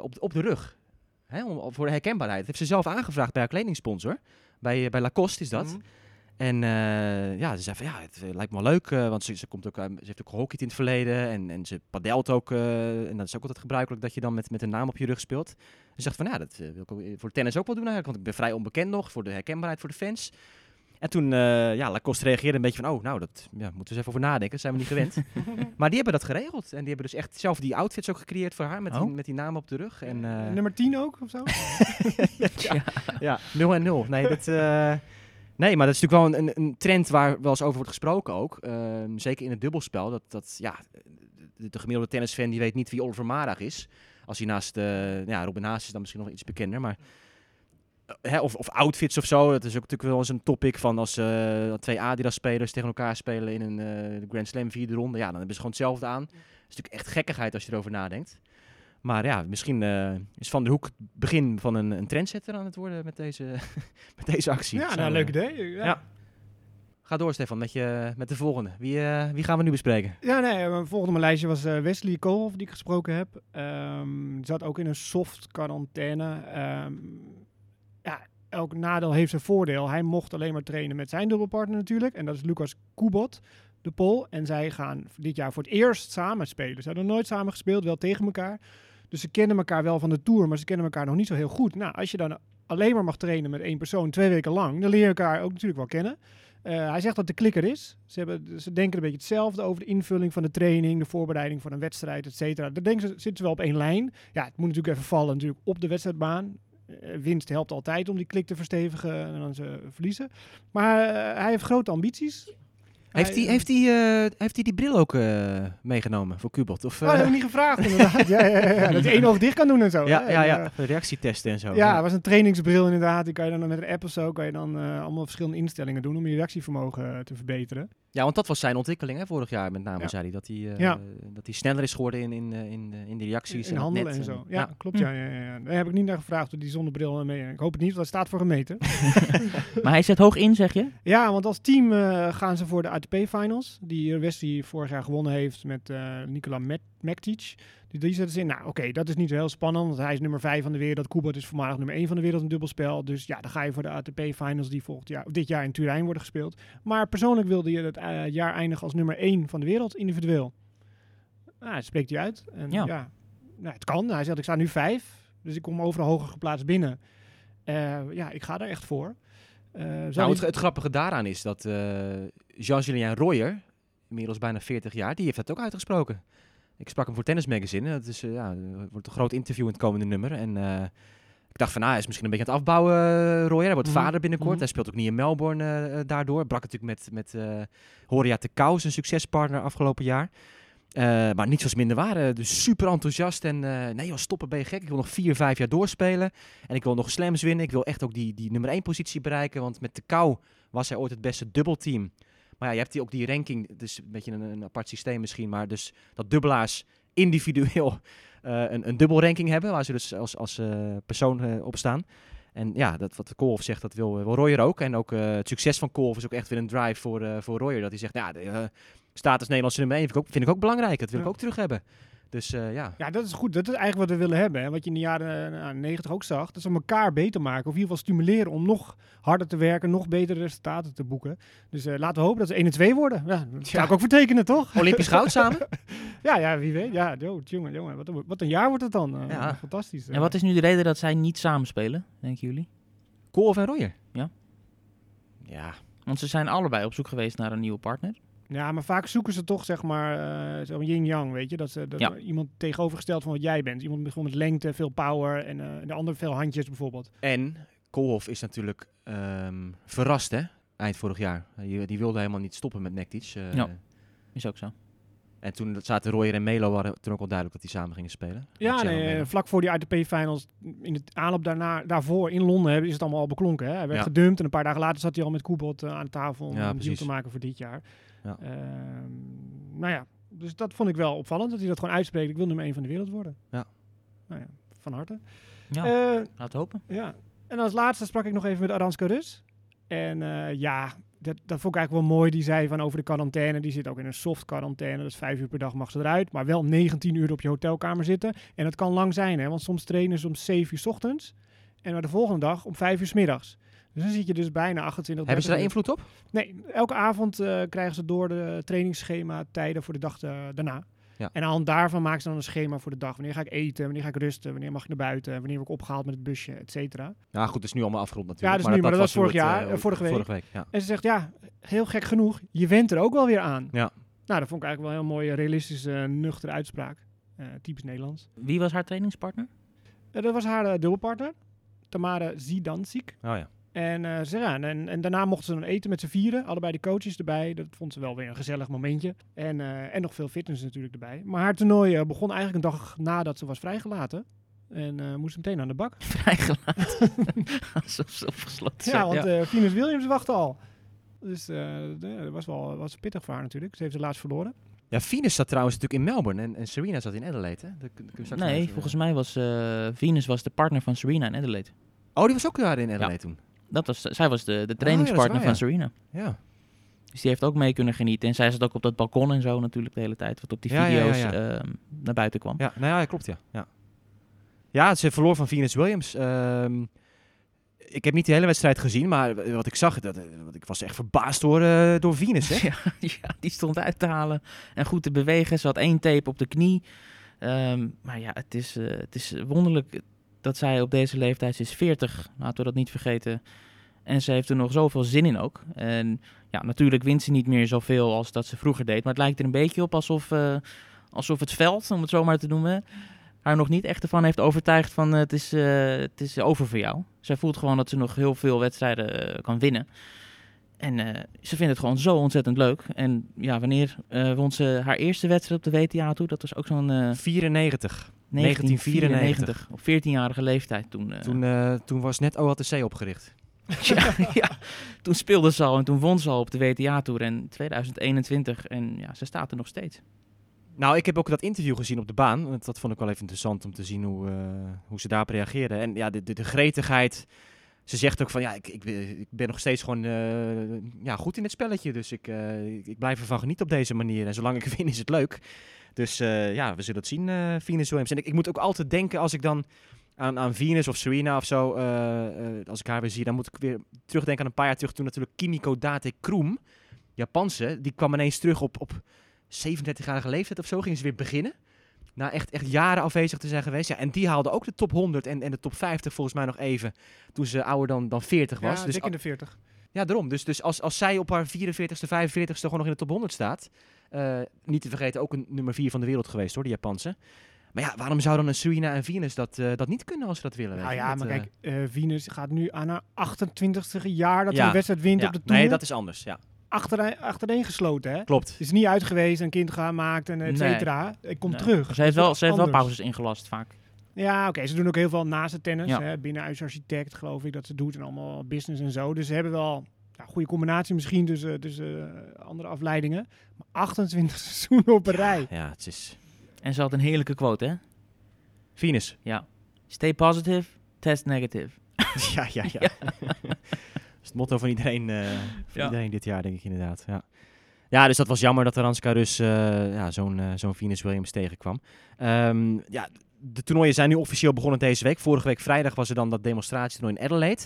op, op de rug. Hè, om, voor de herkenbaarheid. Dat heeft ze zelf aangevraagd bij haar kledingsponsor. Bij, bij Lacoste is dat. Mm en ja, ze zei van ja, het eh, lijkt me leuk, want ze, ze, komt ook, ze heeft ook gehockeyd in het verleden en, en ze padelt ook. En dat is ook altijd gebruikelijk dat je dan met, met een naam op je rug speelt. Ze zegt van ja, dat wil ik voor tennis ook wel doen eigenlijk, want ik ben vrij onbekend nog voor de herkenbaarheid voor de fans. En toen, ja, Lacoste reageerde een beetje van, oh, nou, dat ja, moeten we eens even over nadenken, zijn we niet gewend. maar die hebben dat geregeld en die hebben dus echt zelf die outfits ook gecreëerd voor haar, met, die, oh. met die naam op de rug. En, Nummer 10 ook, of zo? ja, ja, 0 en 0. Nee, dat... Nee, maar dat is natuurlijk wel een, een, trend waar wel eens over wordt gesproken ook. Ehm, zeker in het dubbelspel. Dat, dat ja, de, de gemiddelde tennisfan die weet niet wie Oliver Marag is. Als hij naast uh, ja, Robin Haas is dan misschien nog iets bekender. Maar, eh, hè, of, of outfits of zo. Dat is ook natuurlijk wel eens een topic van als uh, twee Adidas-spelers tegen elkaar spelen in een Grand Slam vierde ronde. Ja, dan hebben ze gewoon hetzelfde aan. Dat is natuurlijk echt gekkigheid als je erover nadenkt. Maar ja, misschien uh, is Van der Hoek het begin van een, een trendsetter aan het worden met deze, met deze actie. Ja, nou, leuk idee. Ja. Ga door, Stefan, met, je, met de volgende. Wie, uh, wie gaan we nu bespreken? Ja, nee, mijn volgende mijn lijstje was uh, Wesley Koolhoff, die ik gesproken heb. Um, zat ook in een soft quarantaine. Um, ja, elk nadeel heeft zijn voordeel. Hij mocht alleen maar trainen met zijn dubbelpartner natuurlijk. En dat is Lucas Kubot, de Pol. En zij gaan dit jaar voor het eerst samen spelen. Ze hadden nooit samen gespeeld, wel tegen elkaar. Dus ze kennen elkaar wel van de Tour, maar ze kennen elkaar nog niet zo heel goed. Nou, als je dan alleen maar mag trainen met één persoon twee weken lang, dan leer je elkaar ook natuurlijk wel kennen. Uh, hij zegt dat de klikker is. Ze, hebben, ze denken een beetje hetzelfde over de invulling van de training, de voorbereiding van een wedstrijd, et cetera. Daar denken ze, zitten ze wel op één lijn. Ja, het moet natuurlijk even vallen natuurlijk op de wedstrijdbaan. Uh, winst helpt altijd om die klik te verstevigen en dan ze verliezen. Maar uh, hij heeft grote ambities. Heeft hij, heeft, hij, uh, heeft hij die bril ook uh, meegenomen voor Kubot? Of, uh... Oh, dat heb ik niet gevraagd inderdaad. ja, ja, ja, Dat je één oog dicht kan doen en zo. Ja, ja, ja. reactietesten en zo. Ja, het was een trainingsbril inderdaad. Die kan je dan met een app of zo kan je dan allemaal verschillende instellingen doen om je reactievermogen te verbeteren. Ja, want dat was zijn ontwikkeling hè, vorig jaar met name, zei hij. Dat hij, uh, dat hij sneller is geworden in, in, in, in de reacties. In, in handelen en, zo. Ja, klopt. Ja, ja, ja, Daar heb ik niet naar gevraagd door die zonnebril mee. Ik hoop het niet, want dat staat voor gemeten. maar hij zet hoog in, zeg je? Ja, want als team uh, gaan ze voor de ATP-finals. Die Wesley vorig jaar gewonnen heeft met uh, Nikola Mektic. Die, die zetten ze in. Nou, oké, dat is niet zo heel spannend. Want hij is nummer 5 van de wereld. Kubot is voormalig nummer 1 van de wereld in dubbelspel. Dus ja, dan ga je voor de ATP-finals die volgend jaar, dit jaar in Turijn worden gespeeld. Maar persoonlijk wilde je het uh, jaar eindigen als nummer 1 van de wereld individueel. Nou, dat spreekt hij uit. En ja, ja nou, het kan. Hij zegt, ik sta nu 5. Dus ik kom over de hoger geplaatst binnen. Uh, ja, ik ga er echt voor. Uh, nou, het, het, grappige daaraan is dat Jean-Julien Royer, inmiddels bijna 40 jaar, die heeft dat ook uitgesproken. Ik sprak hem voor Tennis Magazine. Dat is, uh, ja, wordt een groot interview in het komende nummer. En uh, ik dacht van, nou, hij is misschien een beetje aan het afbouwen, uh, Roy. Hij wordt mm -hmm. vader binnenkort. Mm -hmm. Hij speelt ook niet in Melbourne daardoor. Brak natuurlijk met, met Horia de zijn succespartner afgelopen jaar. maar niet zoals minder waren. Dus super enthousiast. En nee joh, stoppen ben je gek. Ik wil nog vier, vijf jaar doorspelen. En ik wil nog slams winnen. Ik wil echt ook die, die nummer één positie bereiken. Want met de Kou was hij ooit het beste dubbelteam. Maar ja, je hebt die, ook die ranking, dus een beetje een, een apart systeem misschien, maar dus dat dubbelaars individueel uh, een, een dubbelranking hebben, waar ze dus als, als uh, persoon uh, op staan. En ja, dat, wat Kolf zegt, dat wil, wil Royer ook. En ook het succes van Kolf is ook echt weer een drive voor, voor Royer. Dat hij zegt, ja, status Nederlandse nummer 1 vind ik ook, vind ik ook belangrijk. Dat wil ik ook terug hebben. Dus eh, ja. Ja, dat is goed. Dat is eigenlijk wat we willen hebben. Hè. Wat je in de jaren eh, 90 ook zag. Dat ze elkaar beter maken. Of in ieder geval stimuleren om nog harder te werken. Nog betere resultaten te boeken. Dus eh, laten we hopen dat ze 1 en 2 worden. Ja, dat zou Ja. ik ook vertekenen, toch? Olympisch goud samen. Ja, ja, wie weet. Ja, yo, jongen, jongen. Wat, een- wat een jaar wordt het dan. Eh, Ja. Fantastisch. En wat is nu de reden dat zij niet samen spelen, denken jullie? Koolhof en Royer. Ja. Ja. Want ze zijn allebei op zoek geweest naar een nieuwe partner. Ja, maar vaak zoeken ze toch, zeg maar, eh zo'n yin-yang, weet je. Dat ze dat Ja. iemand tegenovergesteld van wat jij bent. Iemand met, gewoon met lengte, veel power en eh, de ander veel handjes bijvoorbeeld. En Koolhof is natuurlijk ehm, verrast, hè? Eind vorig jaar. Die, die wilde helemaal niet stoppen met Nektic. eh, Ja. Is ook zo. En toen zaten Royer en Melo waren toen ook al duidelijk dat die samen gingen spelen. Ja, nee, eh, vlak voor die ITP-finals, in de aanloop daarna, daarvoor in Londen hebben- is het allemaal al beklonken. Hè? Hij werd Ja. gedumpt en een paar dagen later zat hij al met Koebot eh, aan tafel om Ja, een deal te maken voor dit jaar. Ja. Ehm, nou ja, dus dat vond ik wel opvallend, dat hij dat gewoon uitspreekt. Ik wil nummer 1 van de wereld worden. Ja. Nou ja, van harte. Ja, Eh, laten hopen. Ja, en als laatste sprak ik nog even met Aranska Rus. En eh, ja, dat, dat vond ik eigenlijk wel mooi. Die zei van over de quarantaine. Die zit ook in een soft quarantaine. Dus vijf uur per dag mag ze eruit. Maar wel 19 uur op je hotelkamer zitten. En dat kan lang zijn, hè. Want soms trainen ze om 7 uur 's ochtends. En maar de volgende dag om 5 uur 's middags. Dus dan zit je dus bijna 28 Hebben ze daar 30 invloed op? Nee, elke avond eh, krijgen ze door de trainingsschema tijden voor de dag eh, daarna. Ja. En aan de hand daarvan maken ze dan een schema voor de dag. Wanneer ga ik eten? Wanneer ga ik rusten? Wanneer mag ik naar buiten? Wanneer word ik opgehaald met het busje? Et cetera. Nou goed, het is nu allemaal afgerond Ja, natuurlijk. dat is nu, maar dat was vorig jaar, eh, vorige week. Vorige week, ja. En ze zegt, ja, heel gek genoeg, je went er ook wel weer aan. Ja. Nou, dat vond ik eigenlijk wel een heel mooie, realistische, nuchtere uitspraak. Eh, typisch Nederlands. Wie was haar trainingspartner? Eh, dat was haar dubbelpartner, Tamara Zidansik. Oh ja. En, eh, ze, ja, en, en daarna mochten ze dan eten met z'n vieren. Allebei de coaches erbij. Dat vond ze wel weer een gezellig momentje. En, eh, en nog veel fitness natuurlijk erbij. Maar haar toernooi eh, begon eigenlijk een dag nadat ze was vrijgelaten. En eh, moest meteen aan de bak. Vrijgelaten. Alsof ze opgesloten Ja, want eh Venus Williams wachtte al. Dus eh, dat was wel was pittig voor haar natuurlijk. Ze heeft ze laatst verloren. Ja, Venus zat trouwens natuurlijk in Melbourne en, en Serena zat in Adelaide, hè? Dat Nee, volgens mij was eh, Venus was de partner van Serena in Adelaide. Oh, die was ook daar in Adelaide toen. Dat was, zij was de, de Oh, ja, trainingspartner van Serena. Ja. Dus die heeft ook mee kunnen genieten. En zij zat ook op dat balkon en zo natuurlijk de hele tijd. Wat op die video's ehm, naar buiten kwam. Ja, nou ja, klopt ja. Ja, ja ze verloor van Venus Williams. Ehm, ik heb niet de hele wedstrijd gezien, maar wat ik zag, dat, eh, wat ik was echt verbaasd door, eh, door Venus. Hè? Ja, ja, die stond uit te halen en goed te bewegen. Ze had één tape op de knie. Ehm, maar ja, het is, eh, het is wonderlijk dat zij op deze leeftijd, ze is 40, laten we dat niet vergeten. En ze heeft er nog zoveel zin in ook. En ja, natuurlijk wint ze niet meer zoveel als dat ze vroeger deed. Maar het lijkt er een beetje op alsof, eh, alsof het veld, om het zo maar te noemen, haar nog niet echt ervan heeft overtuigd van eh, het, is, eh, het is over voor jou. Zij voelt gewoon dat ze nog heel veel wedstrijden kan winnen. En ze vindt het gewoon zo ontzettend leuk. En ja, wanneer won ze haar eerste wedstrijd op de WTA toe? Dat was ook zo'n eh 94. 1994. Op 14-jarige leeftijd toen. eh, Toen, eh, toen was net OLTC opgericht. ja, ja, toen speelde ze al en toen won ze al op de WTA-tour in 2021. En ja, ze staat er nog steeds. Nou, ik heb ook dat interview gezien op de baan. Dat vond ik wel even interessant om te zien hoe, eh, hoe ze daarop reageerden. En ja, de, de, de gretigheid. Ze zegt ook van ja, ik, ik, ben- ik ben nog steeds gewoon ja, goed in het spelletje. Dus ik, ik, ik blijf ervan genieten op deze manier. En zolang ik win is het leuk. Dus eh, ja, we zullen het zien, eh Venus Williams. En ik, ik moet ook altijd denken als ik dan aan, aan Venus of Serena of zo, eh, als ik haar weer zie, dan moet ik weer terugdenken aan een paar jaar terug toen natuurlijk Kimiko Date Kroem, Japanse, die kwam ineens terug op, op 37-jarige leeftijd of zo, ging ze weer beginnen. Na echt, echt jaren afwezig te zijn geweest. Ja, en die haalde ook de top 100 en, en de top 50 volgens mij nog even. Toen ze ouder dan, dan 40 was. Ja, dus dik in de 40. ja, daarom. Dus, dus als, als zij op haar 44ste, 45ste gewoon nog in de top 100 staat. Eh, niet te vergeten, ook een nummer 4 van de wereld geweest hoor, de Japanse. Maar ja, waarom zou dan een Serena en Venus dat, eh, dat niet kunnen als ze dat willen? Nou ja, maar eh, kijk, eh Venus gaat nu aan haar 28ste jaar dat ze Ja. een wedstrijd wint ja, op de Tour. Nee, dat is anders. Ja, Achtereen, achtereen gesloten, hè? klopt. Het is niet uit geweest, een kind gemaakt en et Nee. cetera. Ik kom Nee. terug. Ze heeft wel, ze heeft wel pauzes ingelast vaak. Ja, oké. Ze doen ook heel veel naast het tennis. Ja. Hè, binnenhuisarchitect, geloof ik, dat ze doet. En allemaal business en zo. Dus ze hebben wel ja, goede combinatie misschien tussen, tussen eh, andere afleidingen. Maar 28 seizoenen op een rij. Ja, het is... En ze had een heerlijke quote, hè? Venus. Ja. Stay positive, test negative. ja, ja, ja. dat is het motto van iedereen, eh, van Ja. iedereen dit jaar, denk ik inderdaad. Ja. Ja, dus dat was jammer dat Aranska dus eh, ja, zo'n zo'n Venus Williams tegenkwam. Ehm, ja, de toernooien zijn nu officieel begonnen deze week. Vorige week vrijdag was er dan dat demonstratietoernooi in Adelaide.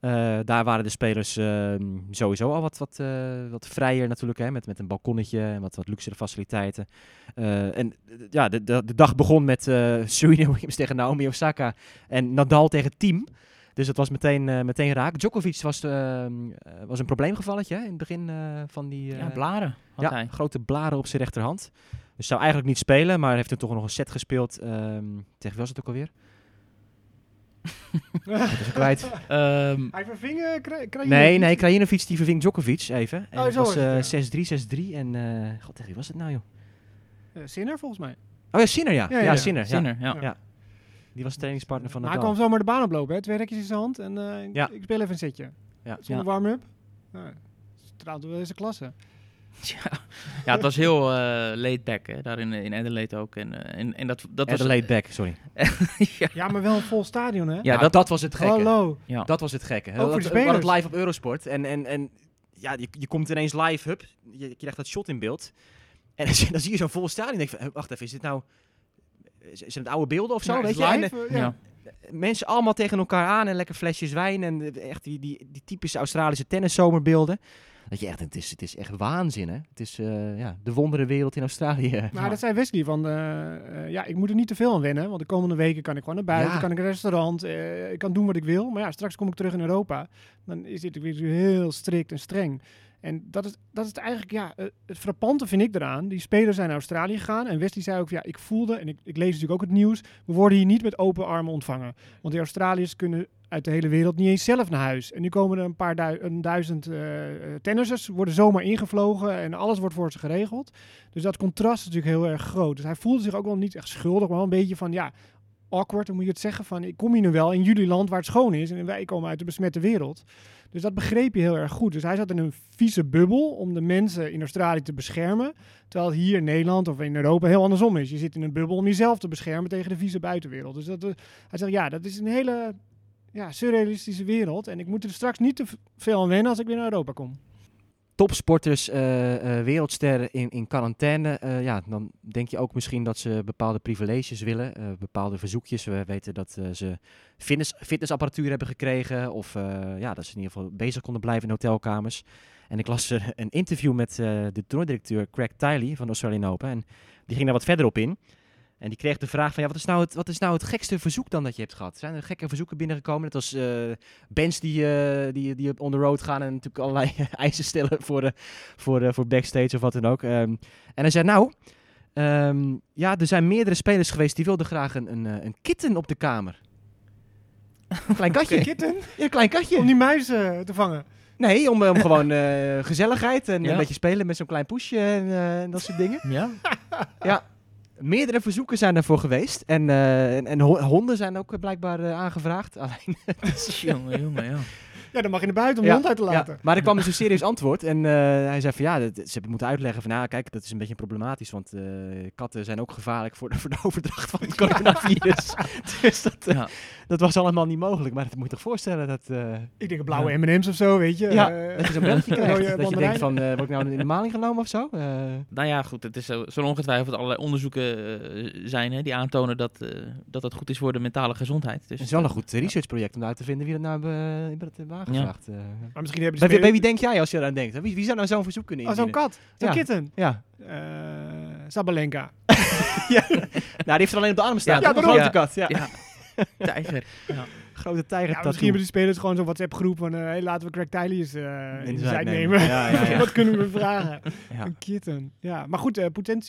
Eh, daar waren de spelers ehm, sowieso al wat, wat, eh, wat vrijer natuurlijk, hè, met, met een balkonnetje en wat, wat luxere faciliteiten. Eh, en ja, de, de, de dag begon met eh Serena Williams tegen Naomi Osaka en Nadal tegen Team. Dus dat was meteen, meteen raak. Djokovic was, eh, was een probleemgevalletje hè, in het begin van die... ja, blaren had ja, hij. grote blaren op zijn rechterhand. Dus zou eigenlijk niet spelen, maar heeft er toch nog een set gespeeld. ehm, tegen wie was het ook alweer? Dat is kwijt. Ehm, Hij verving uh, Kra- Krajinovic. Nee, nee, Krajinovic die verving Djokovic even. En Oh, zo was het, eh, 6-3, 6-3. En, eh god, wie was het nou joh? Eh, Sinner volgens mij. Oh ja, Sinner ja. Ja, Ja, ja, ja. Sinner. Ja. Sinner, ja. Ja. Die was trainingspartner van Maar hij kwam zomaar de baan oplopen, hè? twee rekjes in zijn hand en eh, Ja. ik speel even een setje. Ja. Zonder warm-up. Ja, straalt wel deze klasse. Ja, ja, het was heel eh laid back hè, daar in, in Adelaide ook. En, eh, en, en dat, dat was... Adelaide back, sorry. ja, Ja, maar wel een vol stadion, hè? ja, Nou, dat, dat was het gekke. Hallo. ja. Dat was het gekke. Ook voor de We hadden het live op Eurosport. En, en, en ja, je, je komt ineens live, hup, je, je krijgt dat shot in beeld. En dan, zie- je zo'n vol stadion. En denk je wacht even, is dit nou... Is het oude beelden of zo? Ja, weet is je? Live, eh, ja. ja. mensen allemaal tegen elkaar aan en lekker flesjes wijn. En echt die, die, die typische Australische tenniszomerbeelden. Dat je echt, denkt, het is, het is echt waanzin, hè? Het is eh, ja, de wonderenwereld in Australië. Maar dat zei Wesley van, eh, eh, ja, ik moet er niet te veel aan wennen, want de komende weken kan ik gewoon naar buiten, Ja. kan ik een restaurant, ik kan doen wat ik wil. Maar ja, straks kom ik terug in Europa, dan is dit weer heel strikt en streng. En dat is, dat is eigenlijk, ja, eh, het frappante vind ik eraan. Die spelers zijn naar Australië gegaan en Wesley zei ook, ja, ik voelde, en ik, ik lees natuurlijk ook het nieuws, we worden hier niet met open armen ontvangen. Want die Australiërs kunnen uit de hele wereld niet eens zelf naar huis. En nu komen er een paar duizend eh, tennissers, worden zomaar ingevlogen en alles wordt voor ze geregeld. Dus dat contrast is natuurlijk heel erg groot. Dus hij voelde zich ook wel niet echt schuldig, maar wel een beetje van, ja, awkward, dan moet je het zeggen van, ik kom hier nu wel in jullie land waar het schoon is en wij komen uit de besmette wereld. Dus dat begreep je heel erg goed. Dus hij zat in een vieze bubbel om de mensen in Australië te beschermen. Terwijl hier in Nederland of in Europa heel andersom is. Je zit in een bubbel om jezelf te beschermen tegen de vieze buitenwereld. Dus dat, eh, hij zegt, ja, dat is een hele ja, surrealistische wereld. En ik moet er straks niet te veel aan wennen als ik weer naar Europa kom. Topsporters, eh, wereldsterren in, in quarantaine. eh, ja, dan denk je ook misschien dat ze bepaalde privileges willen, bepaalde verzoekjes. We weten dat ze fitness, fitnessapparatuur hebben gekregen of ja, dat ze in ieder geval bezig konden blijven in hotelkamers. En ik las een interview met de toernooidirecteur Craig Tiley van de Australian Open en die ging daar wat verder op in. En die kreeg de vraag van, ja, wat is, nou het, wat is nou het gekste verzoek dan dat je hebt gehad? Zijn er gekke verzoeken binnengekomen? Net als eh, bands die, eh, die, die op on the road gaan en natuurlijk allerlei eisen stellen voor, de, voor, eh, voor backstage of wat dan ook. Ehm, en hij zei, nou, ehm, ja, er zijn meerdere spelers geweest die wilden graag een, een, eh, een kitten op de kamer. Een klein katje. Kitten? Ja, een klein katje. Om die muizen te vangen. Nee, om, om gewoon eh, gezelligheid en Ja. een beetje spelen met zo'n klein poesje en, eh, en dat soort dingen. ja. Ja, meerdere verzoeken zijn daarvoor geweest. En, eh, en, en ho- honden zijn ook blijkbaar eh, aangevraagd. Alleen, jongen, jongen, ja. Ja, dan mag je naar buiten om de hond uit te laten. Ja, maar er kwam dus een serieus antwoord. En eh, hij zei van ja, dat- ze hebben moeten uitleggen van nou, kijk, dat is een beetje problematisch. Want eh, katten zijn ook gevaarlijk voor de, voor de overdracht van het coronavirus. dus dat, Ja. Dat was allemaal niet mogelijk. Maar dat moet je toch voorstellen dat, eh, Ik denk een blauwe M&M's of zo, weet je. ja, Eh, dat je zo'n belletje krijgt. rode dat je denkt van, eh word ik nou in de maling genomen of zo? Eh, Nou ja, goed, het is zo, zullen ongetwijfeld allerlei onderzoeken zijn hè, die aantonen dat, eh, dat het goed is voor de mentale gezondheid. Dus, het is wel een goed researchproject om uit te vinden wie dat nou hebben, aangevraagd. eh. Maar misschien hebben Bij, wie- bij wie denk jij als je eraan denkt? Wie, wie zou nou zo'n verzoek kunnen Oh, zo'n indienen? kat. Zo'n Ja. kitten. Ja. Eh, Sabalenka. ja. nou, die heeft er alleen op de arm staan. Ja, daarom. grote kat. Ja. Tijger. Ja. Grote tijger Ja, misschien hebben die spelers gewoon zo'n WhatsApp groep van... eh, hey, laten we Craig Tiley eens eh, in de zijk nemen. nemen. Ja, ja, ja. Wat kunnen we vragen? Ja. Een kitten. Ja, maar goed, uh,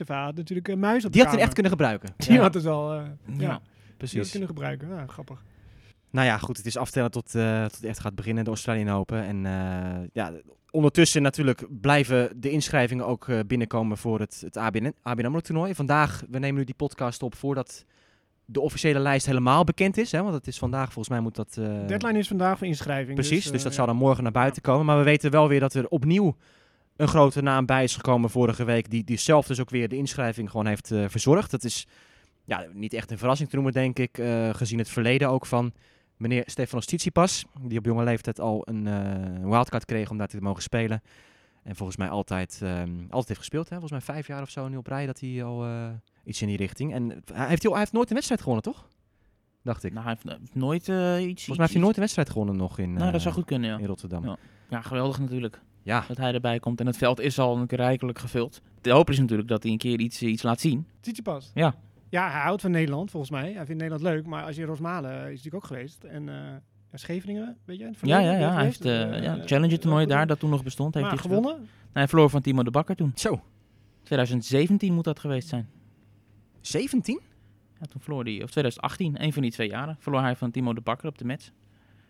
had natuurlijk een muis op Die de had hij echt kunnen gebruiken. Die had het al... eh, ja, Ja. die had precies. kunnen gebruiken. Ja, grappig. Nou ja, goed. Het is aftellen tot, eh, tot het echt gaat beginnen, de Australian Open. En eh, ja, ondertussen natuurlijk blijven de inschrijvingen ook eh, binnenkomen voor het, het ABN, ABN AMRO toernooi. Vandaag, we nemen nu die podcast op voordat de officiële lijst helemaal bekend is. Hè, want het is vandaag, volgens mij moet dat... eh, De deadline is vandaag voor inschrijving. Precies, dus, eh, dat ja. zal dan morgen naar buiten komen. Maar we weten wel weer dat er opnieuw een grote naam bij is gekomen vorige week. Die, die zelf dus ook weer de inschrijving gewoon heeft eh, verzorgd. Dat is ja, niet echt een verrassing te noemen, denk ik. eh, gezien het verleden ook van meneer Stefanos Tsitsipas. Die op jonge leeftijd al een eh, wildcard kreeg om daar te mogen spelen. En volgens mij altijd, ehm, altijd heeft gespeeld. Hè? Volgens mij vijf jaar of zo nu op rij dat hij al eh, iets in die richting. En hij heeft, hij heeft nooit een wedstrijd gewonnen, toch? Dacht ik. Nou, hij heeft, heeft nooit eh, iets... volgens mij heeft hij nooit een wedstrijd gewonnen nog in, Nou, dat eh, zou goed kunnen, ja. in Rotterdam. Ja. Ja, geweldig natuurlijk Ja, dat hij erbij komt. En het veld is al een keer rijkelijk gevuld. De hoop is natuurlijk dat hij een keer iets, iets laat zien. Tsitsipas. Ja. Ja, hij houdt van Nederland, volgens mij. Hij vindt Nederland leuk. Maar als je in Rosmalen is hij natuurlijk ook geweest. En eh, ja, Scheveningen, weet je? Ja, ja, ja. Hij heeft eh Eh, ja, eh, Challenger toernooi daar, dat toen nog bestond, heeft Maar hij gewonnen. Nou, hij verloor van Timo de Bakker toen. zo. 2017 moet dat geweest zijn. 17? Ja, toen verloor hij, of 2018, een van die twee jaren, verloor hij van Timo de Bakker op de match.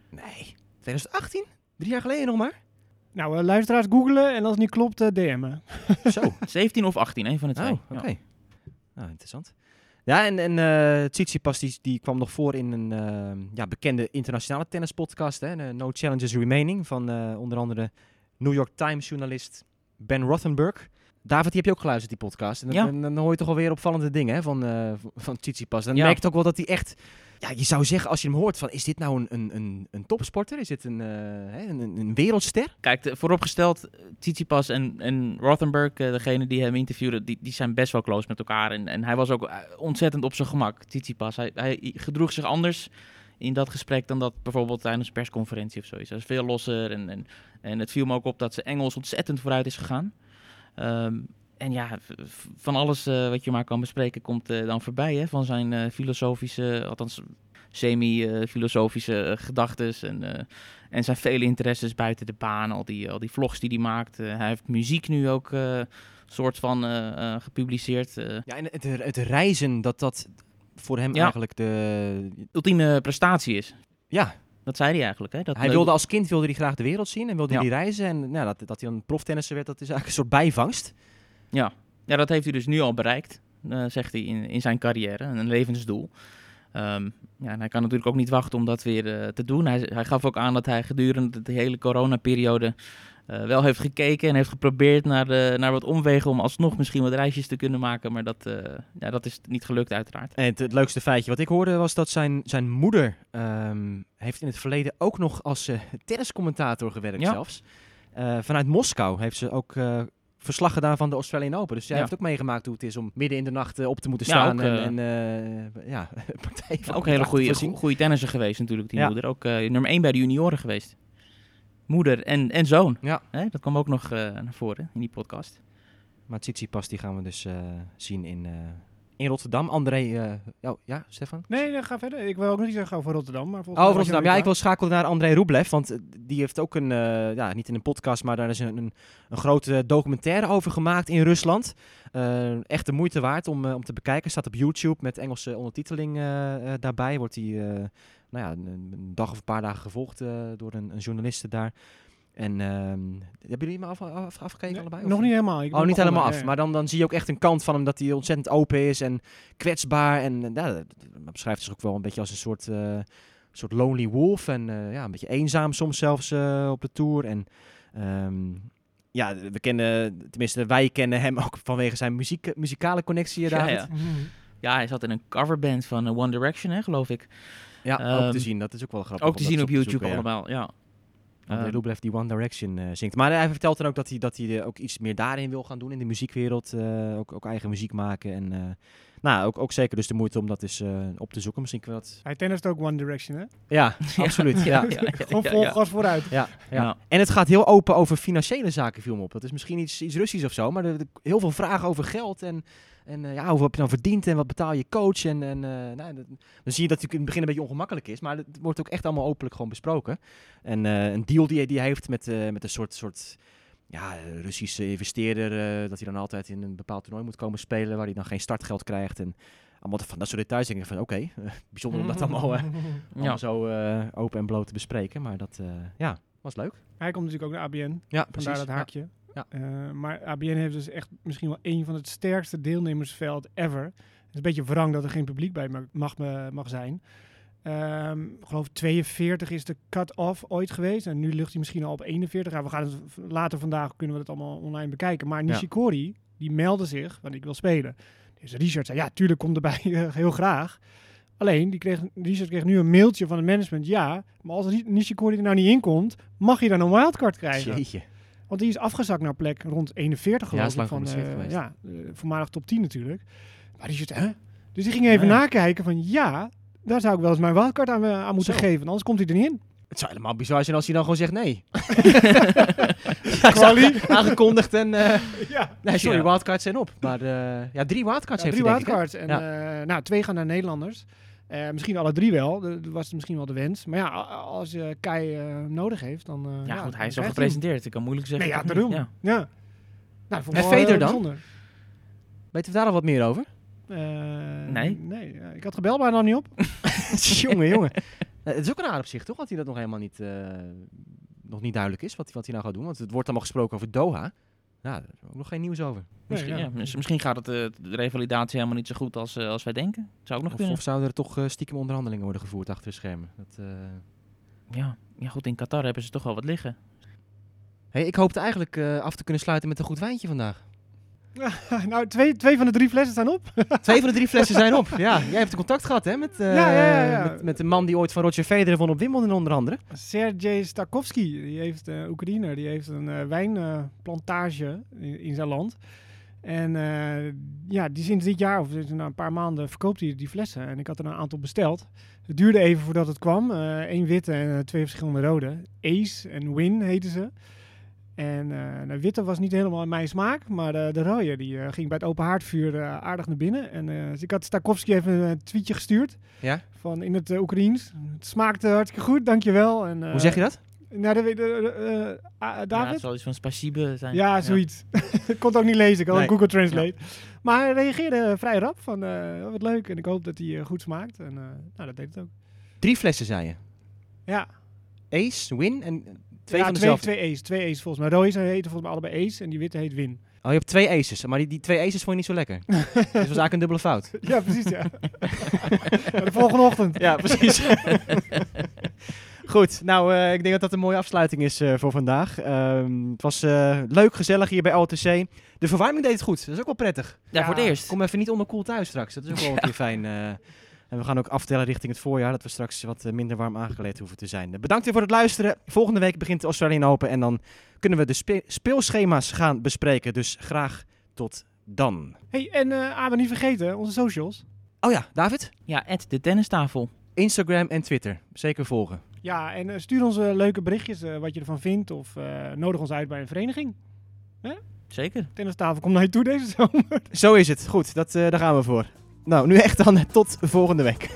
Nee. 2018? Drie jaar geleden nog maar? Nou, eh, luisteraars googelen en als het niet klopt, eh, DM'en. Zo. 17 of 18, een van de twee. Oh, Ja. oké. Nou, interessant. Ja, en, en eh Tsitsipas die, die kwam nog voor in een ja, bekende internationale tennispodcast. Hè, No Challenges Remaining van eh, onder andere New York Times journalist Ben Rothenberg. David, die heb je ook geluisterd, die podcast. En dan, Ja. dan, dan hoor je toch alweer opvallende dingen hè, van, eh van Tsitsipas. Dan Ja. merk je ook wel dat hij echt... Ja, je zou zeggen, als je hem hoort, van, is dit nou een, een, een, een topsporter? Is dit een, eh, hè, een, een wereldster? Kijk, vooropgesteld, eh, Tsitsipas en, en Rothenberg, degene die hem interviewde, die, die zijn best wel close met elkaar. En, en hij was ook ontzettend op zijn gemak, Tsitsipas. Hij, hij gedroeg zich anders in dat gesprek dan dat bijvoorbeeld tijdens een persconferentie of zoiets. Hij is veel losser en, en, en het viel me ook op dat zijn Engels ontzettend vooruit is gegaan. Ehm, en ja, van alles eh, wat je maar kan bespreken komt eh, dan voorbij. Hè? Van zijn eh, filosofische, althans semi-filosofische gedachtes en, en zijn vele interesses buiten de baan. Al die, al die vlogs die hij maakt. Hij heeft muziek nu ook soort van gepubliceerd. Ja, en het, het reizen, dat dat voor hem Ja. eigenlijk de... ultieme prestatie is. Ja, Dat zei hij eigenlijk. Hè? Dat Hij wilde als kind wilde hij graag de wereld zien en wilde Ja. hij reizen. En nou, dat, dat hij een proftennisser werd, dat is eigenlijk een soort bijvangst. Ja, dat heeft hij dus nu al bereikt, eh, zegt hij in, in zijn carrière, een levensdoel. Ehm, ja, en hij kan natuurlijk ook niet wachten om dat weer eh, te doen. Hij, hij gaf ook aan dat hij gedurende de hele coronaperiode eh wel heeft gekeken en heeft geprobeerd naar, de, naar wat omwegen om alsnog misschien wat reisjes te kunnen maken. Maar dat, eh, ja, dat is niet gelukt uiteraard. En het, het leukste feitje wat ik hoorde was dat zijn, zijn moeder ehm, heeft in het verleden ook nog als eh tenniscommentator gewerkt Ja. zelfs. Eh, vanuit Moskou heeft ze ook eh, verslag gedaan van de Australian Open. Dus zij Ja. heeft ook meegemaakt hoe het is om midden in de nacht eh, op te moeten Ja, staan. ook, en, eh, en eh, ja, partij van ook een hele goede, goede tennisser geweest natuurlijk, die Ja. moeder. Ook nummer 1 bij de junioren geweest. Moeder en, en zoon. Ja. Hè, dat kwam ook nog naar voren in die podcast. Maar Tsitsipas die gaan we dus zien in, in Rotterdam. André, eh, oh, ja, Stefan? Nee, nee, ga verder. Ik wil ook nog niet zeggen over Rotterdam. Maar volgens Oh, Rotterdam. Ja, ik wil schakelen naar André Rublev, want eh, die heeft ook een, eh, ja, niet in een podcast, maar daar is een, een, een grote documentaire over gemaakt in Rusland. Echt de moeite waard om, om te bekijken. Staat op YouTube met Engelse ondertiteling daarbij. Wordt die, nou ja, een, een dag of een paar dagen gevolgd door een, een journaliste daar. En ehm, hebben jullie hem af, af, afgekeken Nee, allebei? Nog Of- niet helemaal. Ik Oh, niet helemaal af. ja. Maar dan, dan zie je ook echt een kant van hem dat hij ontzettend open is en kwetsbaar. En dat, beschrijft zich ook wel een beetje als een soort, eh, soort lonely wolf. En eh, ja, een beetje eenzaam soms zelfs eh, op de tour. En ehm, ja, we kennen, tenminste wij kennen hem ook vanwege zijn muziek, muzikale connectie, Ja, David. ja. Ja, hij zat in een coverband van One Direction, hè, geloof ik. Ja, ook Ehm, te zien. Dat is ook wel grappig. Ook te zien op YouTube zoeken, ja. allemaal, ja. André Ehm, Rublev die One Direction eh, zingt. Maar hij vertelt dan ook dat hij, dat hij ook iets meer daarin wil gaan doen in de muziekwereld. eh, ook, ook eigen muziek maken. En eh, nou, ook, ook zeker dus de moeite om dat eens eh, op te zoeken. Misschien dat... Hij tennist ook One Direction, hè? Ja, absoluut. Ja. ja, ja, Gewoon vol ja. gas vooruit. Ja, ja. Ja. En het gaat heel open over financiële zaken, viel me op. Dat is misschien iets, iets Russisch of zo, maar er, er- heel veel vragen over geld en, en eh, ja, hoe heb je dan verdiend en wat betaal je coach. En, en eh, nou, dat- dan zie je dat het in het begin een beetje ongemakkelijk is, maar het wordt ook echt allemaal openlijk gewoon besproken. En eh, een deal die, hij- die hij heeft met, eh, met een soort, soort ja, Russische investeerder, eh, dat hij dan altijd in een bepaald toernooi moet komen spelen, waar hij dan geen startgeld krijgt. En allemaal van dat soort details denk ik van oké, bijzonder om dat allemaal, eh, allemaal Ja. zo eh, open en bloot te bespreken. Maar dat, eh, ja, was leuk. Hij komt natuurlijk ook naar ABN. Ja, Vandaar dat haakje. Ja. Eh, maar ABN heeft dus echt misschien wel een van het sterkste deelnemersveld ever. Het is een beetje wrang dat er geen publiek bij mag, mag, mag zijn. Ehm, ik geloof 42 is de cut-off ooit geweest. En nu ligt hij misschien al op 41. Ja, we gaan het later vandaag kunnen we het allemaal online bekijken. Maar Ja. Nishikori, die meldde zich, want ik wil spelen. Dus Richard zei, ja, tuurlijk komt erbij, eh, heel graag. Alleen, die kreeg, Richard kreeg nu een mailtje van het management. Ja, maar als Ri- Nishikori er nou niet in komt, mag je dan een wildcard krijgen. Jeetje. Want die is afgezakt naar plek rond 41 geloof is lang ik. Van, eh, ja, eh, voormalig top 10 natuurlijk. Maar die zit, hè? Dus die ging even Ja. nakijken van, ja, daar zou ik wel eens mijn wildcard aan, eh, aan moeten Zo. geven. Anders komt hij er niet in. Het zou helemaal bizar zijn als hij dan gewoon zegt nee. ja, aangekondigd en... eh, ja. nee, sorry, Ja. wildcards zijn op. Maar eh, ja, drie wildcards Ja, heeft drie hij, denk ik, wildcards. En eh, nou, twee gaan naar Nederlanders. Eh, misschien alle drie wel. Dat was misschien wel de wens. Maar ja, als je Kai eh, nodig heeft, dan... eh, Ja, goed, hij is al gepresenteerd. Ik kan moeilijk zeggen. Nee, ja, daarom. Ja. Ja. Nou, En eh, dan? bijzonder. Weten we daar al wat meer over? Eh, Nee. Nee, ja, ik had gebeld, maar nog niet op. jongen, jongen. Het is ook een raar op zich, toch? Dat hij dat nog helemaal niet, eh, nog niet duidelijk is, wat, wat hij nou gaat doen. Want het wordt allemaal gesproken over Doha. Ja, daar is ook nog geen nieuws over. Misschien, Nee, ja. ja, mis- misschien gaat het, eh, de revalidatie helemaal niet zo goed als, eh, als wij denken. Zou ook nog Of, kunnen. of zouden er toch eh, stiekem onderhandelingen worden gevoerd achter de schermen? Dat, eh, Ja. ja, goed, in Qatar hebben ze toch wel wat liggen. Hey, ik hoopte eigenlijk eh, af te kunnen sluiten met een goed wijntje vandaag. nou, twee, twee van de drie flessen staan op. Twee van de drie flessen zijn op. Ja, jij hebt contact gehad hè, met, Ja, ja, ja, ja. met, met de man die ooit van Roger Federer won op Wimbledon onder andere. Sergej Stakowski, die heeft, eh Oekraïner, die heeft een eh, wijnplantage in, in zijn land. En ja, die sinds dit jaar, of sinds na een paar maanden, verkoopt hij die flessen. En ik had er een aantal besteld. Het duurde even voordat het kwam. Eén witte en twee verschillende rode. Ace en Win heten ze. En eh, de witte was niet helemaal in mijn smaak, maar de, de rode die, eh, ging bij het open haardvuur eh, aardig naar binnen. En eh, dus ik had Stakowski even een tweetje gestuurd Ja? van in het uh, Oekraïens. Het smaakte hartstikke goed, dankjewel. En, Hoe zeg je dat? Nou, de, de, de- eh, ah, Ja, het David? zal iets van spasibe zijn. Ja, zoiets. ik kon het ook niet lezen, ik had Nee. een Google Translate. Maar hij reageerde vrij rap van, eh, wat leuk. En ik hoop dat hij eh, goed smaakt. En eh, nou, dat deed het ook. Drie flessen, zei je. Ja, Ace, Win en twee ja van twee, dezelfde. twee ace. Twee ace volgens mij. Rode heten volgens mij allebei ace en die witte heet win. Oh, je hebt twee aces. Maar die, die twee aces vond je niet zo lekker. dus dat was eigenlijk een dubbele fout. ja, precies, ja. De volgende ochtend. Ja, precies. Goed, nou, eh, ik denk dat dat een mooie afsluiting is eh, voor vandaag. Ehm, het was eh, leuk, gezellig hier bij LTC. De verwarming deed het goed, dat is ook wel prettig. Ja, voor het eerst. Kom even niet onderkoeld thuis straks, dat is ook wel een keer fijn. En we gaan ook aftellen richting het voorjaar, dat we straks wat eh, minder warm aangekleed hoeven te zijn. Bedankt weer voor het luisteren. Volgende week begint de Australian Open en dan kunnen we de spe- speelschema's gaan bespreken. Dus graag tot dan. hey, en maar niet vergeten, onze socials. Oh ja, David? Ja, at de tennistafel. Instagram en Twitter. Zeker volgen. Ja, en eh, stuur ons leuke berichtjes eh, wat je ervan vindt. Of eh, nodig ons uit bij een vereniging. Zeker. Tennistafel komt naar je toe deze zomer. Zo is het. Goed, dat, eh, daar gaan we voor. Nou, nu echt dan tot volgende week.